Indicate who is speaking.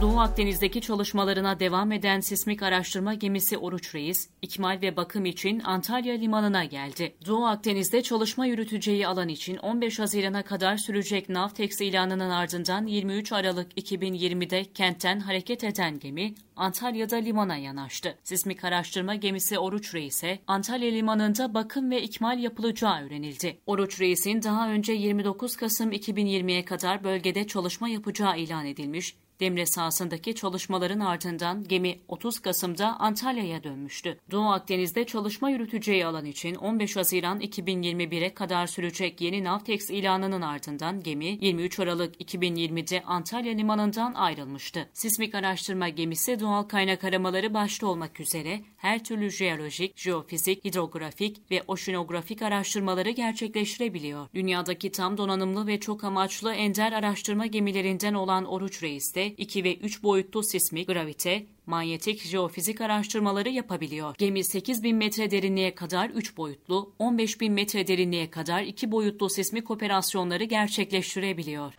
Speaker 1: Doğu Akdeniz'deki çalışmalarına devam eden sismik araştırma gemisi Oruç Reis, ikmal ve bakım için Antalya limanına geldi. Doğu Akdeniz'de çalışma yürüteceği alan için 15 Haziran'a kadar sürecek Navtex ilanının ardından 23 Aralık 2020'de kentten hareket eden gemi Antalya'da limana yanaştı. Sismik araştırma gemisi Oruç Reis'e Antalya limanında bakım ve ikmal yapılacağı öğrenildi. Oruç Reis'in daha önce 29 Kasım 2020'ye kadar bölgede çalışma yapacağı ilan edilmiş, Demre sahasındaki çalışmaların ardından gemi 30 Kasım'da Antalya'ya dönmüştü. Doğu Akdeniz'de çalışma yürüteceği alan için 15 Haziran 2021'e kadar sürecek yeni Navtex ilanının ardından gemi 23 Aralık 2020'de Antalya limanından ayrılmıştı. Sismik araştırma gemisi doğal kaynak aramaları başta olmak üzere her türlü jeolojik, jeofizik, hidrografik ve oşinografik araştırmaları gerçekleştirebiliyor. Dünyadaki tam donanımlı ve çok amaçlı ender araştırma gemilerinden olan Oruç Reis de 2 ve 3 boyutlu sismik, gravite, manyetik jeofizik araştırmaları yapabiliyor. Gemi 8000 metre derinliğe kadar 3 boyutlu, 15000 metre derinliğe kadar 2 boyutlu sismik operasyonları gerçekleştirebiliyor.